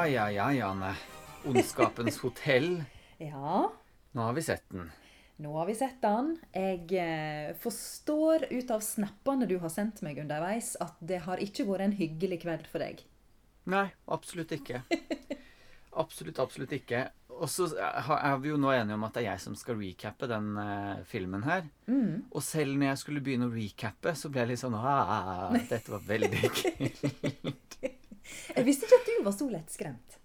Ai, ai, ai, Anne. Ondskapens hotell. Ja, Nå har vi sett den. nå har vi sett den. Jeg eh, forstår ut av snappene du har sendt meg underveis, at det har ikke vært en hyggelig kveld for deg. Nei, absolutt ikke. Absolutt, absolutt ikke. Og så er vi jo nå enige om at det er jeg som skal recappe den uh, filmen her. Mm. Og selv når jeg skulle begynne å recappe, så ble jeg litt sånn ah, Dette var veldig kult. Jeg visste ikke at du var så lettskremt.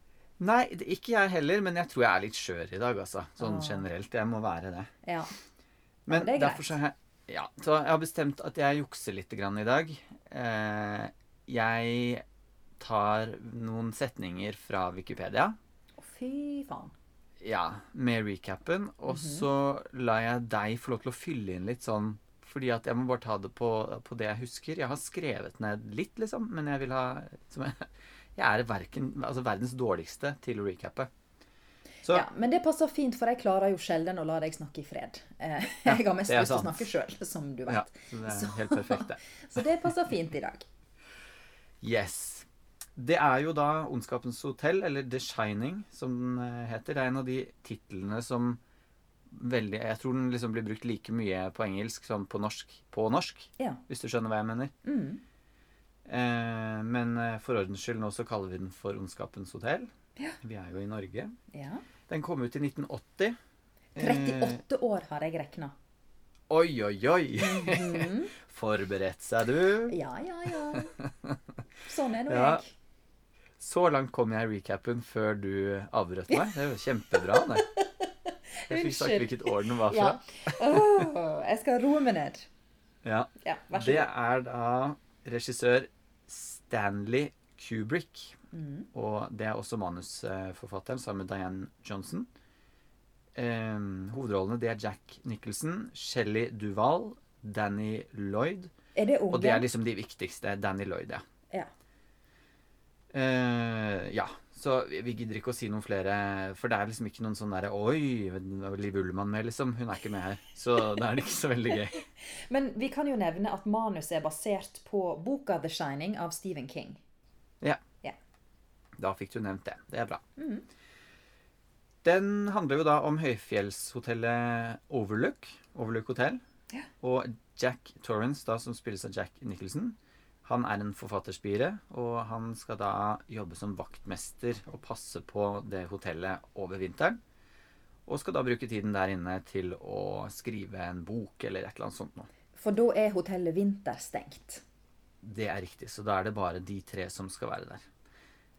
Nei, ikke jeg heller, men jeg tror jeg er litt skjør i dag, altså. Sånn Ah. generelt. Jeg må være det. Ja. Men det er greit. derfor så har jeg Ja, så jeg har bestemt at jeg jukser litt grann i dag. Eh, jeg tar noen setninger fra Wikipedia. Å, fy faen. Ja, med recapen. Og så lar jeg deg få lov til å fylle inn litt sånn fordi at jeg må bare ta det på, på det jeg husker. Jeg har skrevet ned litt, liksom, men jeg vil ha som jeg, jeg er verken, altså verdens dårligste til å recappe. Så Ja, men det passer fint, for jeg klarer jo sjelden å la deg snakke i fred. Eh, Ja, jeg har mest lyst til å snakke sjøl, som du vet. Ja, det er Så- helt perfekt, det. Så det passer fint i dag. Yes. Det er jo da Ondskapens hotell, eller The Shining, som den eh, heter. Det er en av de titlene som veldig Jeg tror den liksom blir brukt like mye på engelsk som på norsk. På norsk, Ja. hvis du skjønner hva jeg mener. Mm. Eh, men eh, for ordens skyld nå så kaller vi den for Ondskapens hotell. Vi er jo i Norge. ja. Den kom ut i 1980. Eh, 38 år har jeg regna. oi, oi, oi! Mhm. Forberedt seg, du. Ja, ja, ja. Sånn er nå Ja. jeg. Så langt kom jeg i recapen før du avbrøt meg. Det var kjempebra. Det. Jeg fikk sagt hvilket år den var fra. Ja. Åh, jeg skal roe meg ned. Ja. Ja, Det er da regissør Stanley Kubrick. Mm. Og det er også manusforfatteren sammen med Diane Johnson. Eh, hovedrollene det er Jack Nicholson, Shelley Duvall, Danny Lloyd. Er det Og det er liksom de viktigste. Danny Lloyd, ja. Ja. Eh, ja. Så vi gidder ikke å si noen flere, for det er liksom ikke noen sånn derre Oi, Liv Ullmann med, liksom? Hun er ikke med her. Så da er det ikke så veldig gøy. Men vi kan jo nevne at manuset er basert på boka The Shining av Stephen King. Ja. Ja. Da fikk du nevnt det. Det er bra. Mm. Den handler jo da om høyfjellshotellet Overlook. Overlook hotell. Ja. Og Jack Torrance, da, som spilles av Jack Nicholson, han er en forfatterspire, og han skal da jobbe som vaktmester og passe på det hotellet over vinteren. Og skal da bruke tiden der inne til å skrive en bok eller et eller annet sånt noe. For da er hotellet vinterstengt. Det er riktig, så da er det bare de tre som skal være der.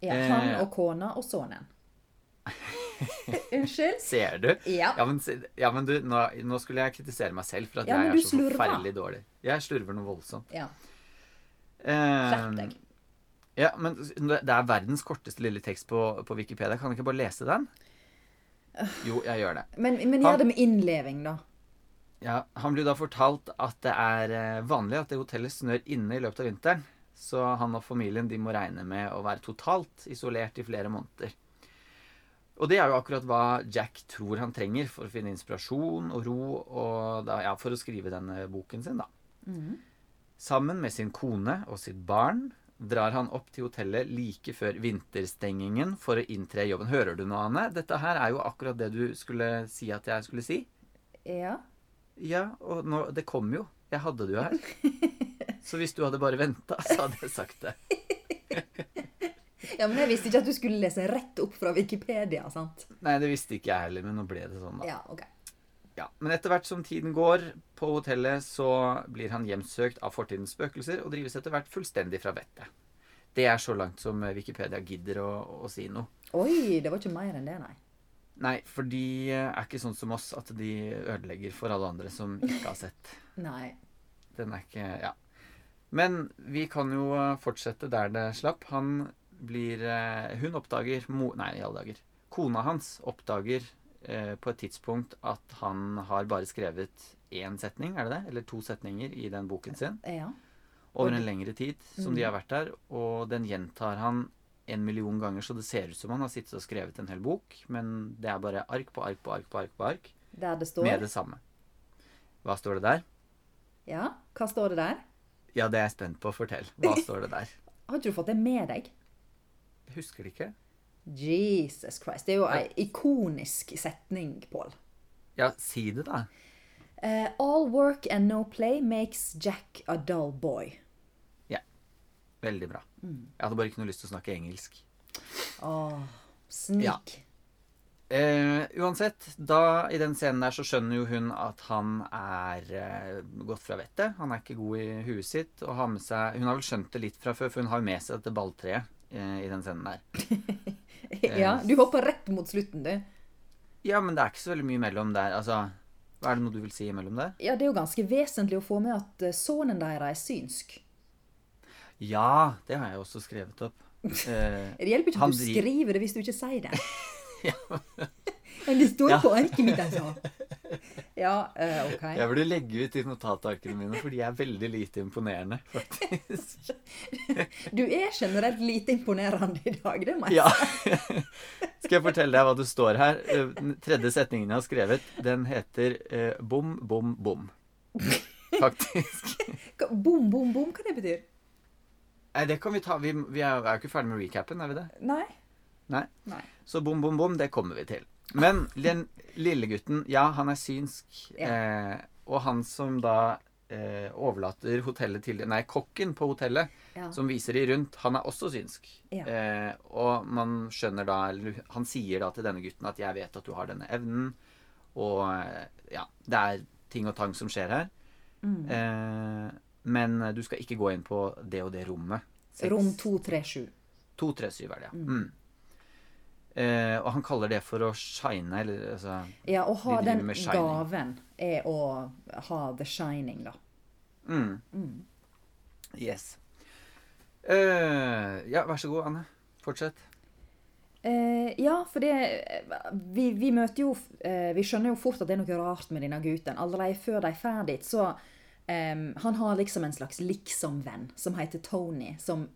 Ja, Eh. han og kona og sønnen. Unnskyld? Ser du? Ja. Ja, men, ja, men du, nå, nå skulle jeg kritisere meg selv for at Ja, jeg er så slurver. forferdelig dårlig. Jeg slurver noe voldsomt. Ja. Eh, Ja, men det er verdens korteste lille tekst på, på Wikipedia. Kan du ikke bare lese den? Jo, jeg gjør det. Men, men gjør det med innleving, da. Ja, Han blir da fortalt at det er eh, vanlig at det hotellet snør inne i løpet av vinteren. Så han og familien de må regne med å være totalt isolert i flere måneder. Og det er jo akkurat hva Jack tror han trenger for å finne inspirasjon og ro og da, ja, for å skrive denne boken sin. da. Sammen med sin kone og sitt barn drar han opp til hotellet like før vinterstengingen for å inntre i jobben. Hører du noe, Anne? Dette her er jo akkurat det du skulle si at jeg skulle si. Ja. Ja, og nå, det kom jo. Jeg hadde det jo her. Så hvis du hadde bare venta, så hadde jeg sagt det. ja, men jeg visste ikke at du skulle lese rett opp fra Wikipedia, sant? Nei, det visste ikke jeg heller, men nå ble det sånn, da. Ja, ok. Ja, Men etter hvert som tiden går på hotellet, så blir han hjemsøkt av fortidens spøkelser og drives etter hvert fullstendig fra vettet. Det er så langt som Wikipedia gidder å, å si noe. Oi, det var ikke mer enn det, nei. Nei, for de er ikke sånn som oss at de ødelegger for alle andre som ikke har sett. Nei. Den er ikke Ja. Men vi kan jo fortsette der det slapp. Han blir eh, Hun oppdager Nei, i alle dager. Kona hans oppdager eh, på et tidspunkt at han har bare skrevet én setning, er det det? Eller to setninger i den boken sin. Ja. Over en lengre tid som de har vært der. Og den gjentar han en million ganger, så det ser ut som han har sittet og skrevet en hel bok. Men det er bare ark på ark på ark på ark på ark Der det står med det samme. Hva står det der? Ja, hva står det der? Ja, det er jeg spent på. Fortell. Hva står det der? Har ikke du fått det med deg? Jeg husker det ikke. Jesus Christ. Det er jo ei ikonisk setning, Pål. Ja, si det, da. Uh, all work and no play makes Jack a dull boy. Ja. Veldig bra. Jeg hadde bare ikke noe lyst til å snakke engelsk. Åh, snik. Ja. Uh, uansett, da i den scenen der så skjønner jo hun at han er uh, gått fra vettet. Han er ikke god i huet sitt. Og har med seg Hun har vel skjønt det litt fra før, for hun har jo med seg dette balltreet i den scenen der. ja, du hopper rett mot slutten, du. Ja, men det er ikke så veldig mye mellom der. Altså, hva er det noe du vil si imellom der? Ja, det er jo ganske vesentlig å få med at eh, sønnen deres er synsk. Ja, det har jeg også skrevet opp. Eh, Det hjelper ikke at du dri- skriver det hvis du ikke sier det. ja. Men det står Ja. på arket mitt, altså. Ja, uh, ok. Jeg burde legge ut de notatarkene mine, for de er veldig lite imponerende, faktisk. Du er generelt lite imponerende i dag, det må jeg Ja. Skal jeg fortelle deg hva det står her? Eh, Den tredje setningen jeg har skrevet, den heter uh, bom, bom, bom. Faktisk. Bom, bom, bom, hva det betyr? Nei, det kan vi ta. Vi, vi er er jo ikke ferdig med recapen, er vi det? Nei? Nei. Nei. Så bom, bom, bom, det kommer vi til. Men den lille gutten, ja, han er synsk. Eh, og han som da eh, overlater hotellet til Nei, kokken på hotellet, Ja. som viser de rundt, han er også synsk. Ja. Eh, og man skjønner da Eller han sier da til denne gutten at 'jeg vet at du har denne evnen', og eh, ja, det er ting og tang som skjer her. Mm. Eh, men du skal ikke gå inn på det og det rommet. Seks- Rom 237. 237 er det, ja. Mm. Eh, og han kaller det for å shine, eller altså Ja, å ha De den gaven er å ha the shining, da. mm. Yes. Eh, ja, vær så god, Anne. Fortsett. Eh, ja, for det vi, vi møter jo eh, Vi skjønner jo fort at det er noe rart med denne gutten. Allerede før de er dit, så em, Han har liksom en slags liksom-venn som heter Tony, som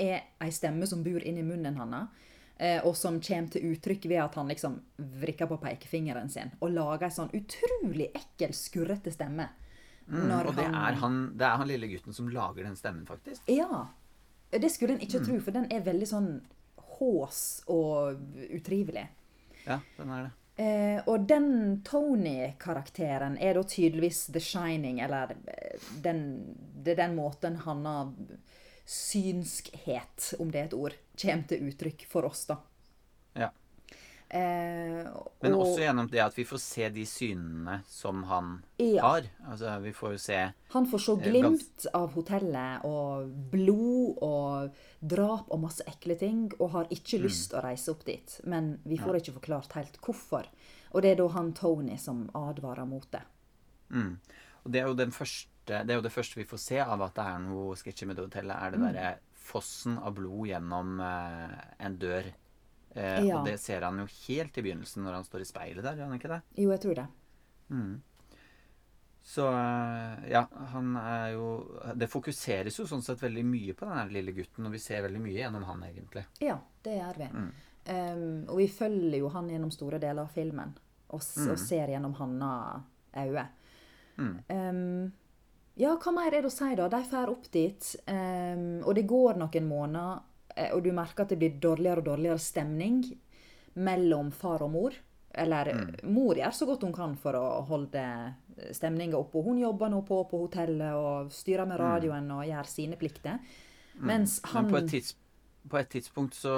er ei stemme som bor inni munnen hans. Eh, Og som kommer til uttrykk ved at han liksom vrikker på pekefingeren sin og lager en sånn utrolig ekkel, skurrete stemme. Mm, og det er, han, det er han lille gutten som lager den stemmen, faktisk. Ja. Det skulle en ikke Mm. tro, for den er veldig sånn hås og utrivelig. Ja, den er det. Eh, og den Tony-karakteren er da tydeligvis The Shining, eller eh, den, det er den måten han har synskhet, om det er et ord, kommer til uttrykk for oss, da. Ja. Eh, Men og- også gjennom det at vi får se de synene som han Ja. har. Altså, vi får jo se Han får se Eh, glimt av hotellet og blod og drap og masse ekle ting, og har ikke Mm. lyst å reise opp dit. Men vi får ikke forklart helt hvorfor. Og det er da han Tony som advarer mot det. mm. Og det er jo den første Det er jo det første vi får se av at det er noe sketchy med det hotellet, er det Mm. Fossen av blod gjennom eh, en dør. Eh, Ja. Og det ser han jo helt i begynnelsen når han står i speilet der, gjør han ikke det? Jo, jeg tror det. Så eh, ja, han er jo Det fokuseres jo sånn sett veldig mye på den lille gutten, og vi ser veldig mye gjennom han, egentlig. Ja, det gjør vi. Mm. Um, og vi følger jo han gjennom store deler av filmen, og, mm. og ser gjennom hans øyne. Mm. Um, ja, hva mer er det å si, da? De drar opp dit, um, og det går noen måneder, eh, og du merker at det blir dårligere og dårligere stemning mellom far og mor. Eller mor gjør så godt hun kan for å holde stemninga oppe. Hun jobber nå på på hotellet og styrer med radioen og gjør sine plikter. Mens han Men på et, tids, på et tidspunkt så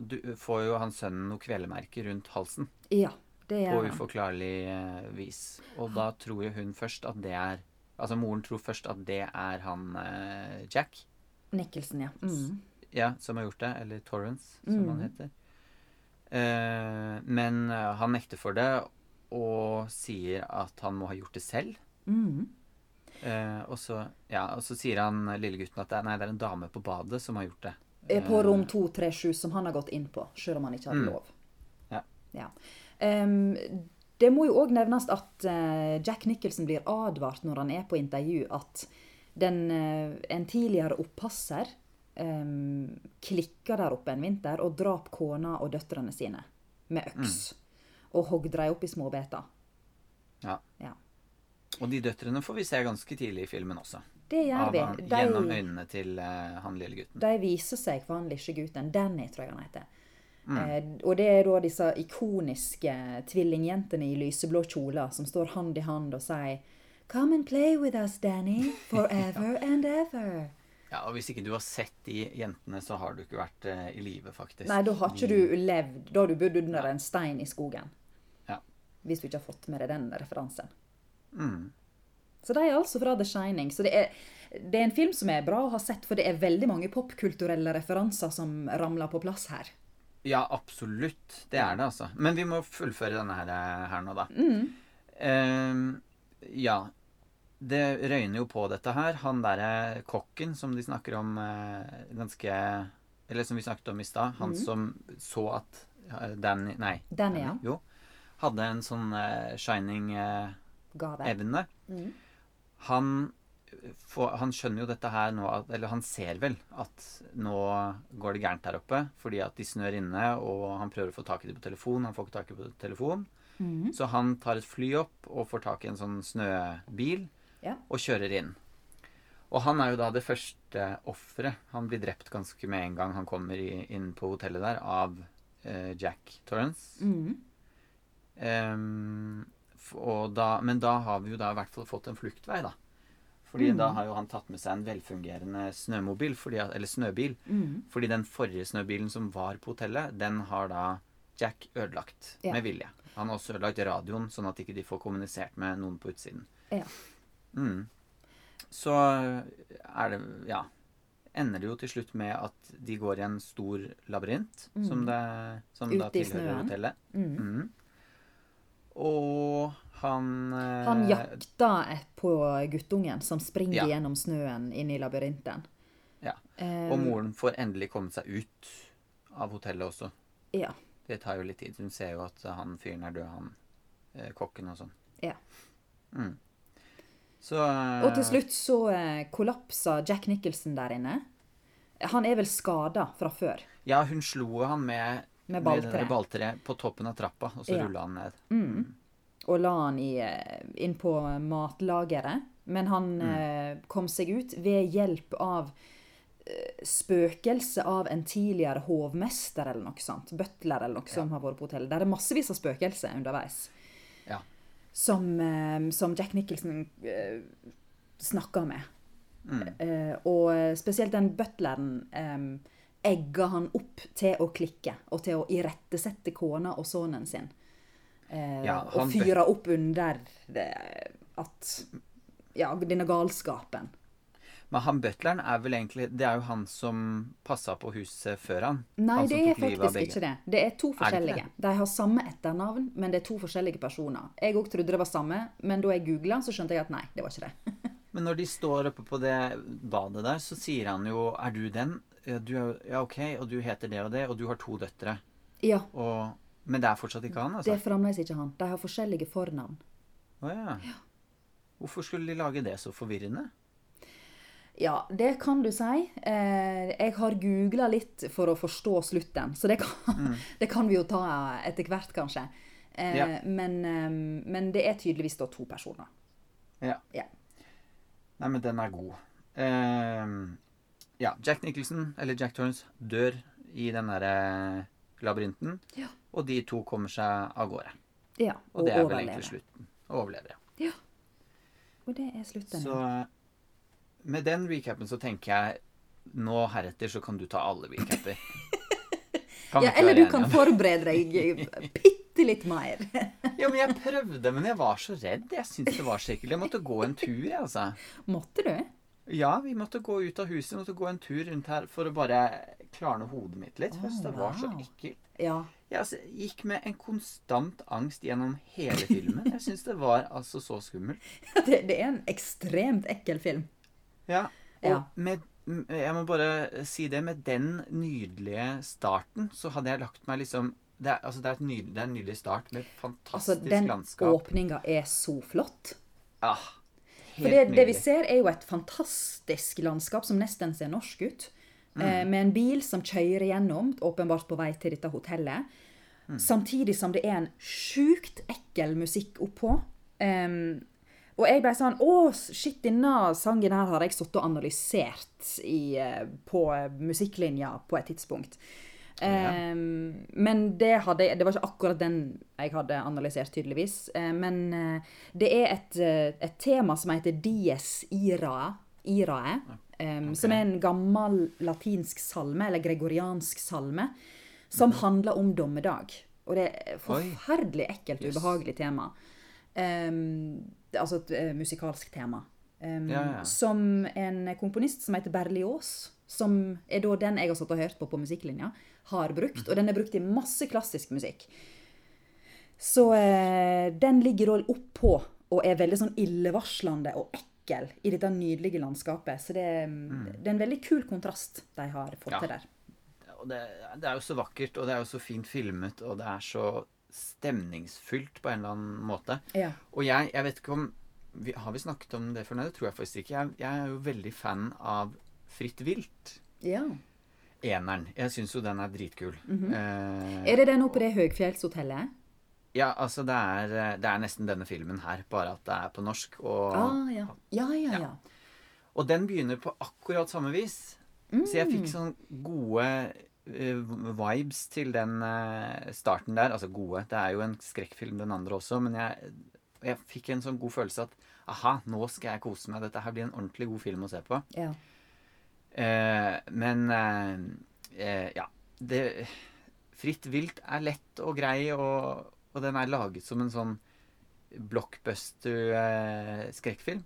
du, får jo han sønnen noe kveldemerke rundt halsen. Ja, det gjør han. uforklarlig eh, vis. Og da tror jo hun først at det er Altså moren tror først at det er han eh, Jack. Nicholson, ja. Mm. Ja, som har gjort det. Eller Torrance, som han heter. Eh, men eh, han nekter for det og sier at han må ha gjort det selv. Mm. Eh, og, så, ja, og så sier han eh, lille gutten at det er, nei, det er en dame på badet som har gjort det. Er på rom 237, som han har gått inn på, selv om han ikke hadde Mm. lov. Ja. Ja. Em, det må jo òg nevnes at eh, Jack Nicholson blir advart når han er på intervju, at den, eh, en tidligere oppasser um, klikka der oppe en vinter og drap kona og døtrene sine med øks. Og hogg dem opp i småbeter. Ja. Ja. Og de døtrene får vi se ganske tidlig i filmen også. Det gjør vi. gjennom øynene til uh, han lille gutten. De viser seg for han lille gutten. Danny, tror jeg han heter. Eh, og det er da disse ikoniske tvillingjentene i lyseblå kjoler som står hand i hand og sier Come and play with us, Danny, forever and ever. Ja, og Hvis ikke du har sett de jentene, så har du ikke vært eh, i live, faktisk. Nei, da har ikke du levd. Da har du bodd under en stein i skogen. Ja. Hvis du ikke har fått med deg den referansen. Mm. Så de er altså fra The Shining. Så det er, det er en film som er bra å ha sett, for det er veldig mange popkulturelle referanser som ramler på plass her. Ja, absolutt. Det er det, altså. Men vi må fullføre denne her, eh, her nå, da. Mm. Ehm, ja. Det røyner jo på dette her. Han derre kokken som de snakker om uh, ganske Eller som vi snakket om i stad. Han som så at eh, Danny Nei. Danny, ja. Jo. Hadde en sånn uh, shining-evne. Gave. Mm. han, får, han skjønner jo dette her nå Eller han ser vel at nå går det gærent der oppe. Fordi at de snør inne, og han prøver å få tak i dem på telefon. Han får ikke tak i på telefon. Mhm. Så han tar et fly opp og får tak i en sånn snøbil Ja. og kjører inn. Og han er jo da det første offeret. Han blir drept ganske med en gang han kommer i, inn på hotellet der, av eh, Jack Torrance. Mm. Og da, men da har vi jo da i hvert fall fått en fluktvei, da. Fordi Mm. da har jo han tatt med seg en velfungerende snømobil, fordi, eller snøbil. Mm. Fordi den forrige snøbilen som var på hotellet, den har da Jack ødelagt Ja. med vilje. Han har også ødelagt radioen, sånn at ikke de får kommunisert med noen på utsiden. Ja. Mm. Så er det Ja. Ender det jo til slutt med at de går i en stor labyrint, som, det, som da Mm. Tilhører hotellet. Mhm. Mm. Og han eh, Han jakter et på guttungen som springer Ja. gjennom snøen inn i labyrinten. Ja. Eh, Og moren får endelig kommet seg ut av hotellet også. Ja. Det tar jo litt tid. Hun ser jo at han fyren er død, han eh, kokken og sånn. ja. Mm. Så eh, Og til slutt så eh, kollapser Jack Nicholson der inne. Han er vel skada fra før. Ja, hun slo han med, Med balltre. Med balltre på toppen av trappa, og så Ja. rulla han ned. Og la han i, eh, inn på matlageret. Men han eh, kom seg ut ved hjelp av eh, spøkelse av en tidligere hovmester eller noe sånt. Butler eller noe som har vært på hotellet. Der er massevis av spøkelser underveis. Ja. Som, eh, som Jack Nicholson eh, snakka med. Mm. Eh, og spesielt den butleren eh, egga han opp til å klikke, og til å irettesette kona og sønnen sin. Eh, Ja, og fyra fyre opp under det, at Ja, denne galskapen. Men han butleren er vel egentlig Det er jo han som passa på huset før han. Nei, han det er faktisk ikke det. Det er to forskjellige. det? De har samme etternavn, men det er to forskjellige personer. Jeg òg trodde det var samme, men da jeg googla, så skjønte jeg at nei, det var ikke det. Men når de står oppe på det badet der, så sier han jo 'Er du den?' Ja, du er, ja, OK, og du heter det og det, og du har to døtre. ja, Og, men det er fortsatt ikke han, det altså? er fremdeles ikke han. De har forskjellige fornavn. Å ja. Hvorfor skulle de lage det så forvirrende? Ja, det kan du si. Eh, jeg har googla litt for å forstå slutten, så det kan, det kan vi jo ta etter hvert, kanskje. Eh, Mm. Ja. men, eh, men det er tydeligvis da to personer. Ja. Ja. Nei, men den er god. Ehm, ja, Jack Nicholson, eller Jack Torrance, dør i den derre labyrinten. Ja. Og de to kommer seg av gårde. Ja, Og, og det er vel egentlig slutten. Og overlever, ja. ja. Og det er slutten. Så eh, med den recapen så tenker jeg nå heretter så kan du ta alle recaper. Ja, eller du kan forberede deg bitte litt mer. Ja, men jeg prøvde, men jeg var så redd. Jeg syntes det var så ekkelt. Jeg måtte gå en tur, jeg, altså. Måtte du? Ja, vi måtte gå ut av huset, måtte gå en tur rundt her for å bare klarne hodet mitt litt. Oh, det var så ekkelt. Ja. Jeg altså, gikk med en konstant angst gjennom hele filmen. Jeg syns det var altså så skummelt. Det, det er en ekstremt ekkel film. Ja, og Ja. med Jeg må bare si det. Med den nydelige starten så hadde jeg lagt meg liksom Det er, altså, det er, nydelig, det er en nydelig start med Altså, fantastisk den landskap. åpninga er så flott. Ah, For det, det vi ser, er jo et fantastisk landskap som nesten ser norsk ut. Eh, med en bil som kjører gjennom, åpenbart på vei til dette hotellet. Samtidig som det er en sjukt ekkel musikk oppå. Um, og jeg ble sånn Å, shit, denne sangen her har jeg sittet og analysert i, eh, på musikklinja på et tidspunkt. Um, men det, hadde, det var ikke akkurat den jeg hadde analysert, tydeligvis. Eh, men eh, det er et, eh, et tema som heter dies irae, irae okay. som er en gammel latinsk salme, eller gregoriansk salme, som handler om dommedag. Og det er et forferdelig ekkelt, Yes. ubehagelig tema. Um, altså et musikalsk tema. Um, Ja, ja. Som en komponist som heter Berlioz, som er da den jeg har satt og hørt på på musikklinja, har brukt. Og den er brukt i masse klassisk musikk. Så eh, den ligger da oppå og er veldig sånn illevarslende og ekkel i dette nydelige landskapet. Så det, det er en veldig kul kontrast de har fått Ja. til der. Det, det er jo så vakkert, og det er jo så fint filmet, og det er så stemningsfylt på en eller annen måte. Ja. Og jeg, jeg vet ikke om vi, Har vi snakket om det før? Nei, det tror jeg faktisk ikke. Jeg, jeg er jo veldig fan av Fritt vilt. ja. Eneren. Jeg syns jo den er dritkul. eh, Er det den oppe på det høgfjellshotellet? ja, altså det er, eh, det er nesten denne filmen her, bare at det er på norsk. Og, Ah, ja. Ja, ja, ja. og den begynner på akkurat samme vis. Så jeg fikk sånn gode eh, vibes til den eh, starten der. Altså gode. Det er jo en skrekkfilm, den andre også, men jeg, jeg fikk en sånn god følelse at aha, nå skal jeg kose meg. Dette her blir en ordentlig god film å se på. ja. Eh, men eh, eh, ja. Det, Fritt vilt er lett og grei, og, og den er laget som en sånn blockbuster-skrekkfilm.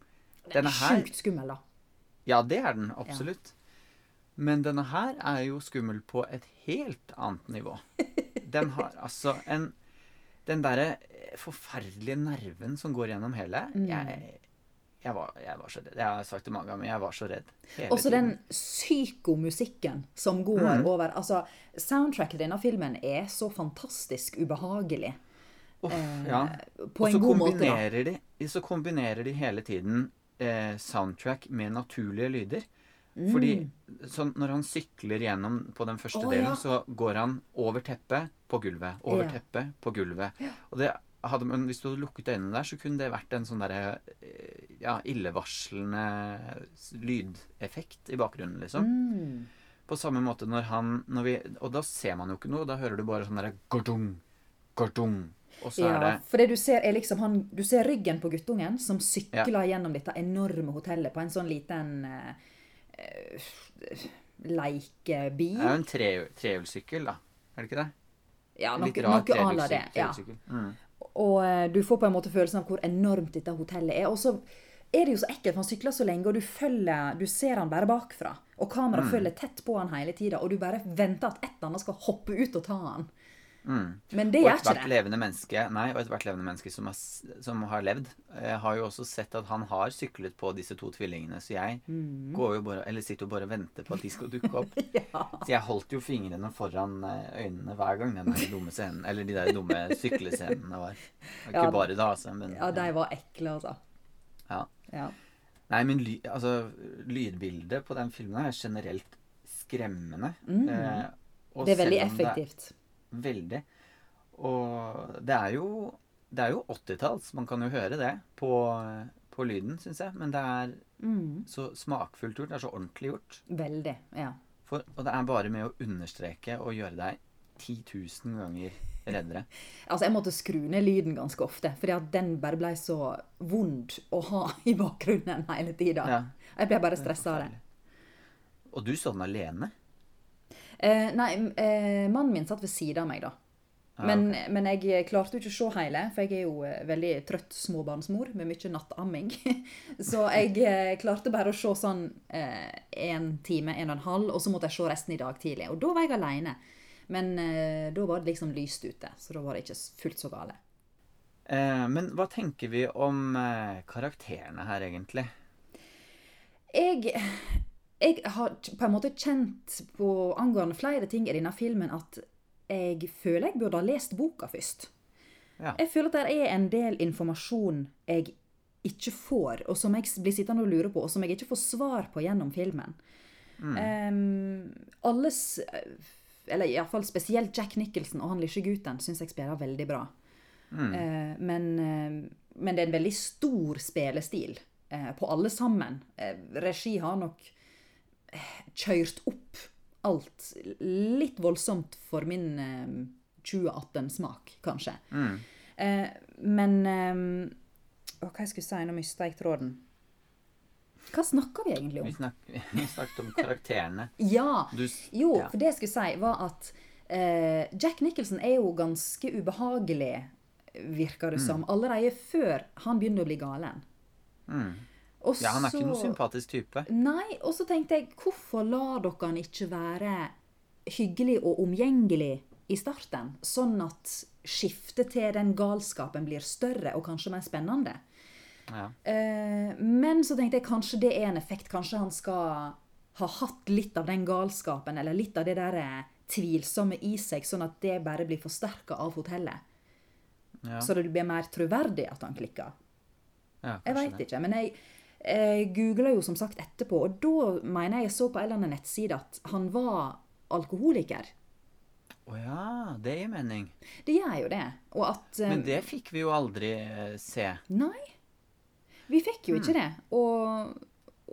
Den er sjukt skummel, da. Ja, det er den absolutt. Men denne her er jo skummel på et helt annet nivå. Den har altså en Den derre forferdelige nerven som går gjennom hele Mm. jeg, jeg, var, jeg var så redd. Jeg har sagt det mange ganger, men jeg var så redd. Også tiden. den psykomusikken som går Mm. over Altså, soundtracket i denne filmen er så fantastisk ubehagelig. Uff, eh, ja. På en god måte, da. de, så kombinerer de hele tiden eh, soundtrack med naturlige lyder. Fordi sånn, når han sykler gjennom på den første oh, delen, ja. så går han over teppet på gulvet. Over Ja. teppet på gulvet. Og det hadde, man, hvis du hadde lukket øynene der, så kunne det vært en sånn derre eh, ja, illevarslende lydeffekt i bakgrunnen, liksom. Mm. På samme måte når han når vi, Og da ser man jo ikke noe. Da hører du bare sånn derre gordung, gordung. Og så Ja, er det for det du ser er liksom han Du ser ryggen på guttungen som sykler gjennom dette enorme hotellet på en sånn liten uh, eh, leikebil. Det er jo en tre, trehjulssykkel, da. Er det ikke det? Ja, noe, Litt rar noe à la det. Ja. Mm. Og eh, du får på en måte følelsen av hvor enormt dette hotellet er. Og så er det jo så ekkelt, for han sykler så lenge, og du følger Du ser han bare bakfra. Og kameraet Mm. følger tett på han hele tida, og du bare venter at et eller annet skal hoppe ut og ta han. Mm. Men det gjør ikke det. levende menneske Nei, og ethvert levende menneske som har, som har levd, eh, har jo også sett at han har syklet på disse to tvillingene. Så jeg Mm. går jo bare Eller sitter jo bare og venter på at de skal dukke opp. Så jeg holdt jo fingrene foran eh, øynene hver gang den der dumme scenen Eller de der dumme syklescenene var. Ikke Ja. bare da, altså, men Ja, de var ekle, altså. ja. Ja. Nei, men ly, altså, lydbildet på den filmen er generelt skremmende. Eh, Mm. Det er veldig om det er- effektivt. Veldig. Og det er jo Det er jo 80-talls. Man kan jo høre det på, på lyden, syns jeg. Men det er Mm. så smakfullt gjort. Det er så ordentlig gjort. Veldig. Ja. For, og det er bare med å understreke og gjøre deg 10 000 ganger reddere. Altså, jeg måtte skru ned lyden ganske ofte, fordi at den bare ble så vond å ha i bakgrunnen hele tida. Ja. Jeg ble bare stressa av det. Og du så den alene? Eh, nei, eh, mannen min satt ved siden av meg, da. Ah, Men, men jeg klarte jo ikke å se hele, for jeg er jo eh, veldig trøtt småbarnsmor med mye nattamming. Så jeg eh, klarte bare å se sånn én time, en og en halv, og så måtte jeg se resten i dag tidlig. Og da var jeg aleine. Men eh, da var det liksom lyst ute, så da var det ikke fullt så gale. Eh, men hva tenker vi om eh, karakterene her, egentlig? Jeg, jeg har på en måte kjent på angående flere ting i denne filmen at jeg føler jeg burde ha lest boka først. Ja. Jeg føler at det er en del informasjon jeg ikke får, og som jeg blir sittende og lure på, og som jeg ikke får svar på gjennom filmen. Um, alles Eller iallfall spesielt Jack Nicholson og han lille gutten syns jeg spiller veldig bra. Eh, men, uh, men det er en veldig stor spillestil uh, på alle sammen. Regi har nok kjørt opp alt litt voldsomt for min eh, 2018-smak, kanskje. Mm. Eh, men eh, å, Hva jeg skulle si? Nå mista jeg tråden. Hva snakker vi egentlig Vi, om? snak, vi snakket om karakterene. Ja! Du, Jo, ja. for det jeg skulle si, var at eh, Jack Nicholson er jo ganske ubehagelig, virker det som, allerede før han begynner å bli galen. Mm. Og Ja, han er ikke noen sympatisk type. Nei, og så tenkte jeg, hvorfor lar dere han ikke være hyggelig og omgjengelig i starten? Sånn at skiftet til den galskapen blir større og kanskje mer spennende. Ja. Eh, men så tenkte jeg kanskje det er en effekt. Kanskje han skal ha hatt litt av den galskapen, eller litt av det der eh, tvilsomme i seg, sånn at det bare blir forsterka av hotellet. Ja. Så det blir mer troverdig at han klikker. ja, Jeg veit ikke, men jeg, jeg googla jo som sagt etterpå, og da mener jeg jeg så på en eller annen nettside at han var alkoholiker. Å ja, det gir mening. Det gjør jo det. Og at eh, Men det fikk vi jo aldri eh, se. Nei. Vi fikk jo ikke det. Og,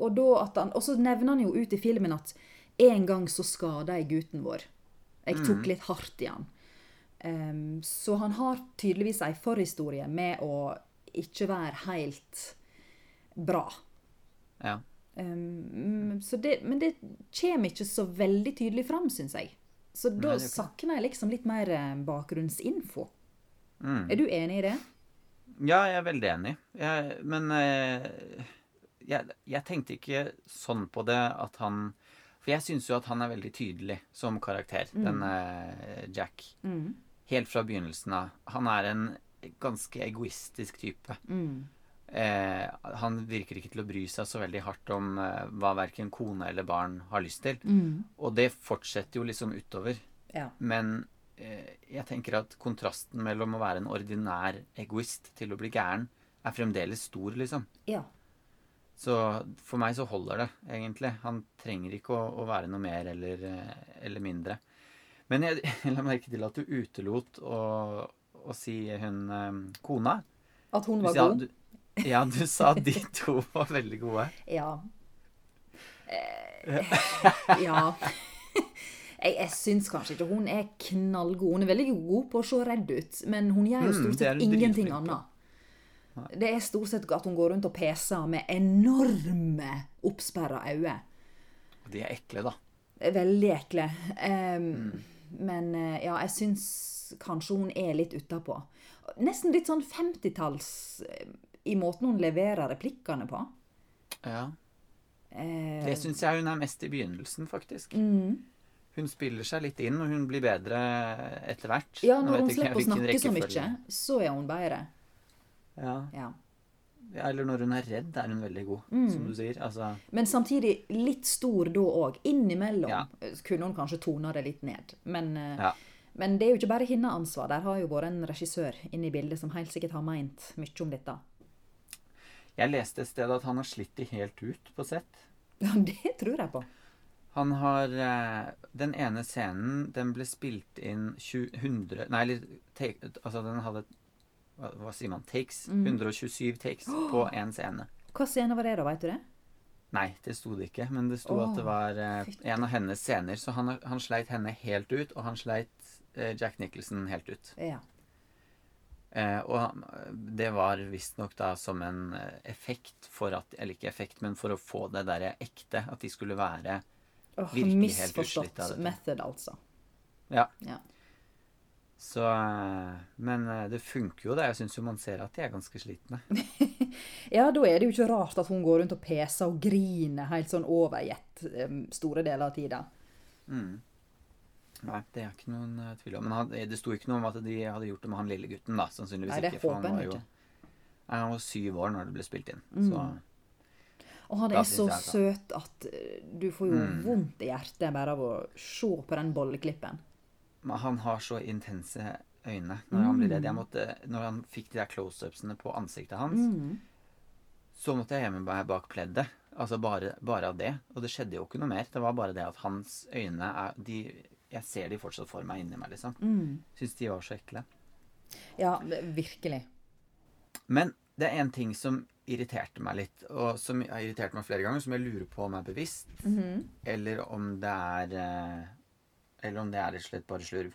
og, han, og så nevner han jo ut i filmen at en gang så skada jeg gutten vår. Jeg tok litt hardt i han. Um, så han har tydeligvis ei forhistorie med å ikke være helt bra. Ja. Um, så det, men det kommer ikke så veldig tydelig fram, syns jeg. Så da Nei, er savner jeg liksom litt mer eh, bakgrunnsinfo. Mm. Er du enig i det? Ja, jeg er veldig enig. Jeg, men eh, jeg, jeg tenkte ikke sånn på det at han For jeg syns jo at han er veldig tydelig som karakter, mm. denne Jack. Mm. Helt fra begynnelsen av. Han er en ganske egoistisk type. Mm. Eh, han virker ikke til å bry seg så veldig hardt om eh, hva verken kone eller barn har lyst til. Mm. Og det fortsetter jo liksom utover. Ja. Men eh, jeg tenker at kontrasten mellom å være en ordinær egoist til å bli gæren, er fremdeles stor, liksom. ja. Så for meg så holder det, egentlig. Han trenger ikke å, å være noe mer eller, eh, eller mindre. Men jeg, jeg la merke til at du utelot å, å si hun eh, kona. At hun var god? Ja, du sa de to var veldig gode. Ja. Eh, ja. Jeg, jeg syns kanskje ikke hun er knallgod. Hun er veldig god på å se redd ut, men hun gjør jo Mm, stort sett mm, ingenting annet. Det er stort sett at hun går rundt og peser med enorme oppsperra øyne. De er ekle, da. Veldig ekle. Um, Mm. Men eh, ja, jeg syns kanskje hun er litt utapå. Nesten litt sånn 50-talls eh, i måten hun leverer replikkene på. Ja. Eh, Det syns jeg hun er mest i begynnelsen, faktisk. mm. Hun spiller seg litt inn, og hun blir bedre etter hvert. Ja, når hun slipper å snakke så mye, så er hun bedre. Ja. Ja. eller når hun er redd, er hun veldig god, Mm. som du sier. Altså, Men samtidig litt stor da òg. Innimellom Ja. kunne hun kanskje tone det litt ned. Men, eh, Ja. men det er jo ikke bare hennes ansvar. Der har jo vært en regissør inne i bildet som helt sikkert har meint mye om dette. Jeg leste et sted at han har slitt de helt ut på sett. Ja, det tror jeg på. Han har eh, Den ene scenen, den ble spilt inn 20, 100 Nei, take, Altså, den hadde hva, hva sier man? Takes? Mm. 127 takes på én scene. Hva scene var det, da? Veit du det? Nei, det sto det ikke, men det sto oh, at det var eh, en av hennes scener. Så han, han sleit henne helt ut, og han sleit eh, Jack Nicholson helt ut. Ja. Eh, og det var visstnok da som en eh, effekt for at Eller ikke effekt, men for å få det derre ekte. At de skulle være oh, Virkelig helt utslitt av dette. method, altså. Ja. Ja. Så eh, Men eh, det funker jo, det. Jeg syns jo man ser at de er ganske slitne. ja, da er det jo ikke rart at hun går rundt og peser og griner helt sånn overgitt store deler av tida. Mm. Nei, det er ikke noen uh, tvil om. Men han, det sto ikke noe om at de hadde gjort det med han lille gutten, da. Sannsynligvis Nei, det ikke. For han var jo. Nei, han var syv år når det ble spilt inn. Mm. Så Og han er så jeg søt at eh, du får jo Mm. vondt i hjertet bare av å se på den bolleklippen. Men han har så intense øyne når han blir redd. Jeg Mm. måtte, når han fikk de der close-upsene på ansiktet hans, Mm. så måtte jeg gjemme meg bak pleddet. Altså bare, bare av det. Og det skjedde jo ikke noe mer. Det var bare det at hans øyne er de, Jeg ser de fortsatt for meg inni meg, liksom. Mm. Syns de var så ekle. Ja, virkelig. Men det er en ting som irriterte meg litt, og som har irritert meg flere ganger, som jeg lurer på om er bevisst, Mhm. eller om det er eh, Eller om det er rett og slett bare slurv.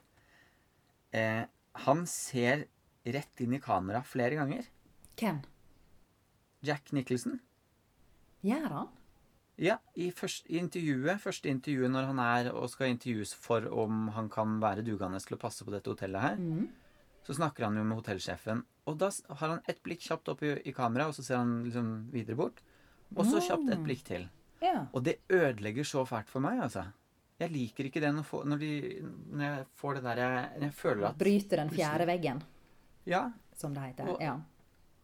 Eh, han ser rett inn i kamera flere ganger. Hvem? Jack Nicholson. Gjør han? Ja, i, først, i intervjuet, første intervjuet når han er og skal intervjues for om han kan være dugende til å passe på dette hotellet her, mm. så snakker han jo med hotellsjefen. Og da har han ett blikk kjapt opp i, i kamera, og så ser han liksom videre bort. Og så kjapt et blikk til. Ja. Og det ødelegger så fælt for meg, altså. Jeg liker ikke det når, få- når, de, når jeg får det der jeg, jeg føler at Bryter den fjerde veggen, Ja. som det heter. Og- Ja.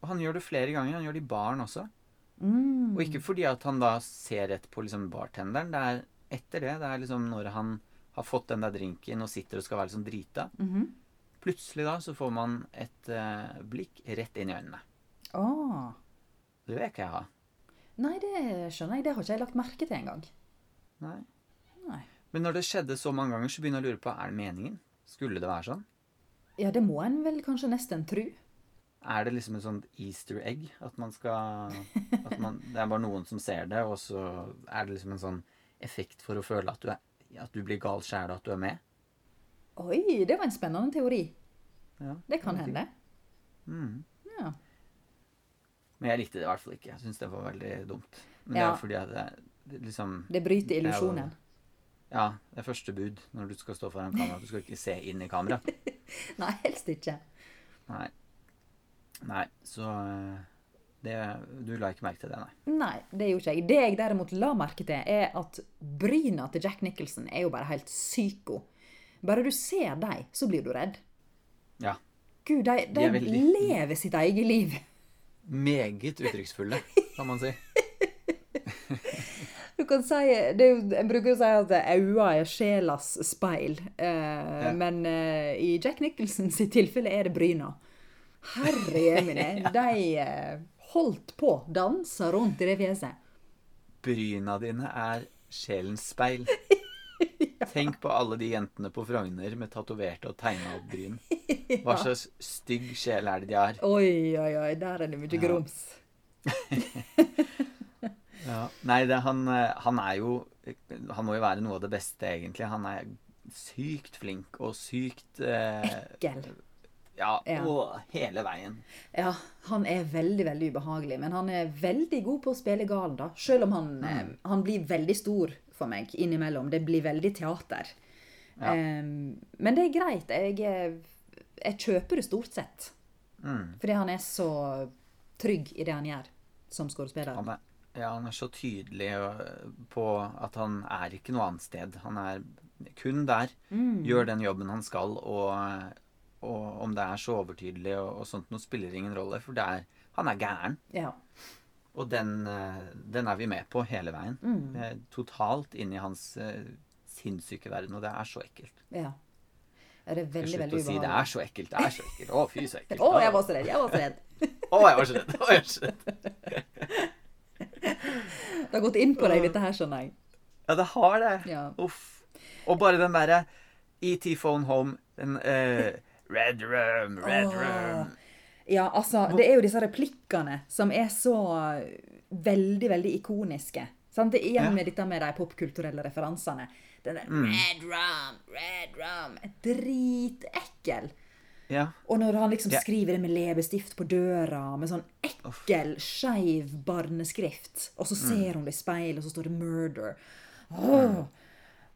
Og han gjør det flere ganger. Han gjør det i baren også. Mm. Og ikke fordi at han da ser rett på liksom bartenderen. Det er etter det. Det er liksom når han har fått den der drinken og sitter og skal være liksom drita. Mhm. Plutselig da så får man et uh, blikk rett inn i øynene. Oh. Det vil ikke jeg ha. Nei, det skjønner jeg. Det har ikke jeg lagt merke til engang. Nei. Nei. Men når det skjedde så mange ganger, så begynner jeg å lure på er det meningen. Skulle det være sånn? Ja, det må en vel kanskje nesten tru. Er det liksom en sånn easter egg? At man skal at man, Det er bare noen som ser det, og så er det liksom en sånn effekt for å føle at du, er, at du blir gal sjæl, at du er med? Oi, det var en spennende teori. Ja. Det kan hende. Mm. Ja. Men jeg likte det i hvert fall ikke. Jeg syns det var veldig dumt. Men det Ja. er fordi at det, det liksom Det bryter Det er illusjonen. Ja, det er første bud når du skal stå foran kamera. Du skal ikke se inn i kamera. Nei, helst ikke. Nei. Nei, så eh, det, Du la ikke merke til det, nei. Nei, det gjorde ikke jeg. Det jeg derimot la merke til, er at bryna til Jack Nicholson er jo bare helt psyko. Bare du ser dem, så blir du redd. Ja. Gud, de, de, De veldig- lever sitt eget liv. Meget uttrykksfulle, kan man si. Du kan si, det er jo, En bruker å si at øynene er sjelas speil, eh, Ja. men eh, i Jack Nicholson sitt tilfelle er det bryna. Herre jemine, de eh, holdt på, dansa rundt i det fjeset. Bryna dine er sjelens speil. Tenk på alle de jentene på Frogner med tatoverte og tegna opp bryn. Hva slags stygg sjel er det de har? Oi, oi, oi, der er det mye Ja. grums. Ja. Nei, det, han, eh, han er jo Han må jo være noe av det beste, egentlig. Han er sykt flink og sykt eh, Ekkel. Ja, Ja. og hele veien. Ja, han er veldig, veldig ubehagelig, men han er veldig god på å spille gal, da. Selv om han, Mm. eh, han blir veldig stor for meg innimellom. Det blir veldig teater. Ja. Eh, men det er greit. Jeg, eh, jeg kjøper det stort sett. Mm. Fordi han er så trygg i det han gjør som skuespiller. Han er, ja, han er så tydelig øh, på at han er ikke noe annet sted. Han er kun der. Mm. Gjør den jobben han skal, og, og om det er så overtydelig og, og sånt noe, spiller ingen rolle. For det er, han er gæren. Ja. Og den, øh, den er vi med på hele veien. Mm. Er totalt inn i hans uh, sinnssyke verden, og det er så ekkelt. ja. Er Det er veldig, Slutt veldig å si 'det er så ekkelt', det er så ekkelt. Å, fy, så ekkelt. Å, jeg var så redd! Jeg var så redd. Å, jeg var så redd. Å, jeg var så redd. Det har gått inn på deg, dette her, skjønner jeg. Ja, det har det. Ja. Uff. Og bare den derre ET Phone Home, den eh, Red Room, Red Åh. Room. Ja, altså, det er jo disse replikkene som er så veldig, veldig ikoniske. Sant? Det er igjen Ja. med dette med de popkulturelle referansene. Den der Mm. Red rum, red rum. Dritekkel. Ja. Og når han liksom Ja. skriver det med leppestift på døra, med sånn ekkel, skeiv barneskrift, og så Mm. ser hun det i speilet, og så står det 'murder'. Åh.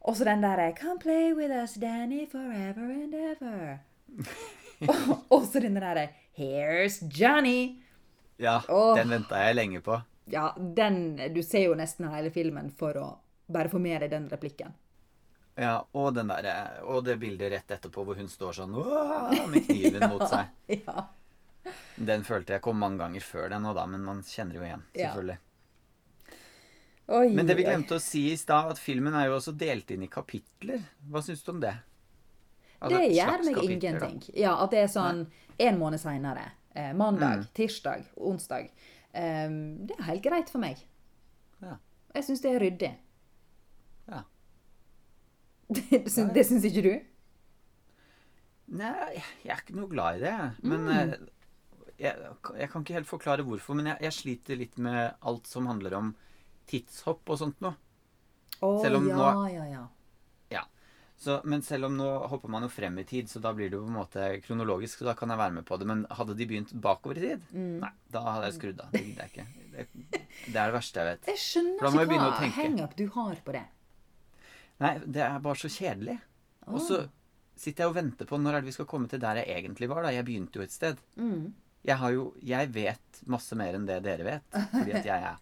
Og så den derre 'Come play with us, Danny, forever and ever'. Og, og så den derre 'Here's Johnny'. ja Åh. den venta jeg lenge på. Ja, den Du ser jo nesten hele filmen for å bare få med deg den replikken. Ja, og, den der, og det bildet rett etterpå hvor hun står sånn med kniven mot seg. Ja. Den følte jeg kom mange ganger før den òg, da, men man kjenner jo igjen. Ja. Selvfølgelig. Oi, Men det vi glemte å si i stad, at filmen er jo også delt inn i kapitler. Hva syns du om det? Altså, Det gjør meg kapitler, da. ingenting. Ja, At det er sånn en måned seinere. Eh, mandag, Mm. tirsdag, onsdag. Um, det er helt greit for meg. Ja. Jeg syns det er ryddig. Ja. Det, syns- det syns ikke du? Nei, jeg er ikke noe glad i det. Men Mm. eh, jeg, jeg kan ikke helt forklare hvorfor, men jeg, jeg sliter litt med alt som handler om tidshopp og sånt noe. Oh, Selv om ja, nå- ja. Så, men selv om nå hopper man jo frem i tid, så da blir det jo på en måte kronologisk, så da kan jeg være med på det. Men hadde de begynt bakover i tid, Mm. nei, da hadde jeg skrudd av. Det gidder jeg ikke. Det, det er det verste jeg vet. Jeg skjønner ikke hva hangup du har på det. Nei, det er bare så kjedelig. Og så sitter jeg og venter på når er det vi skal komme til der jeg egentlig var. da. Jeg begynte jo et sted. Mm. Jeg, har jo, jeg vet masse mer enn det dere vet. Fordi at jeg er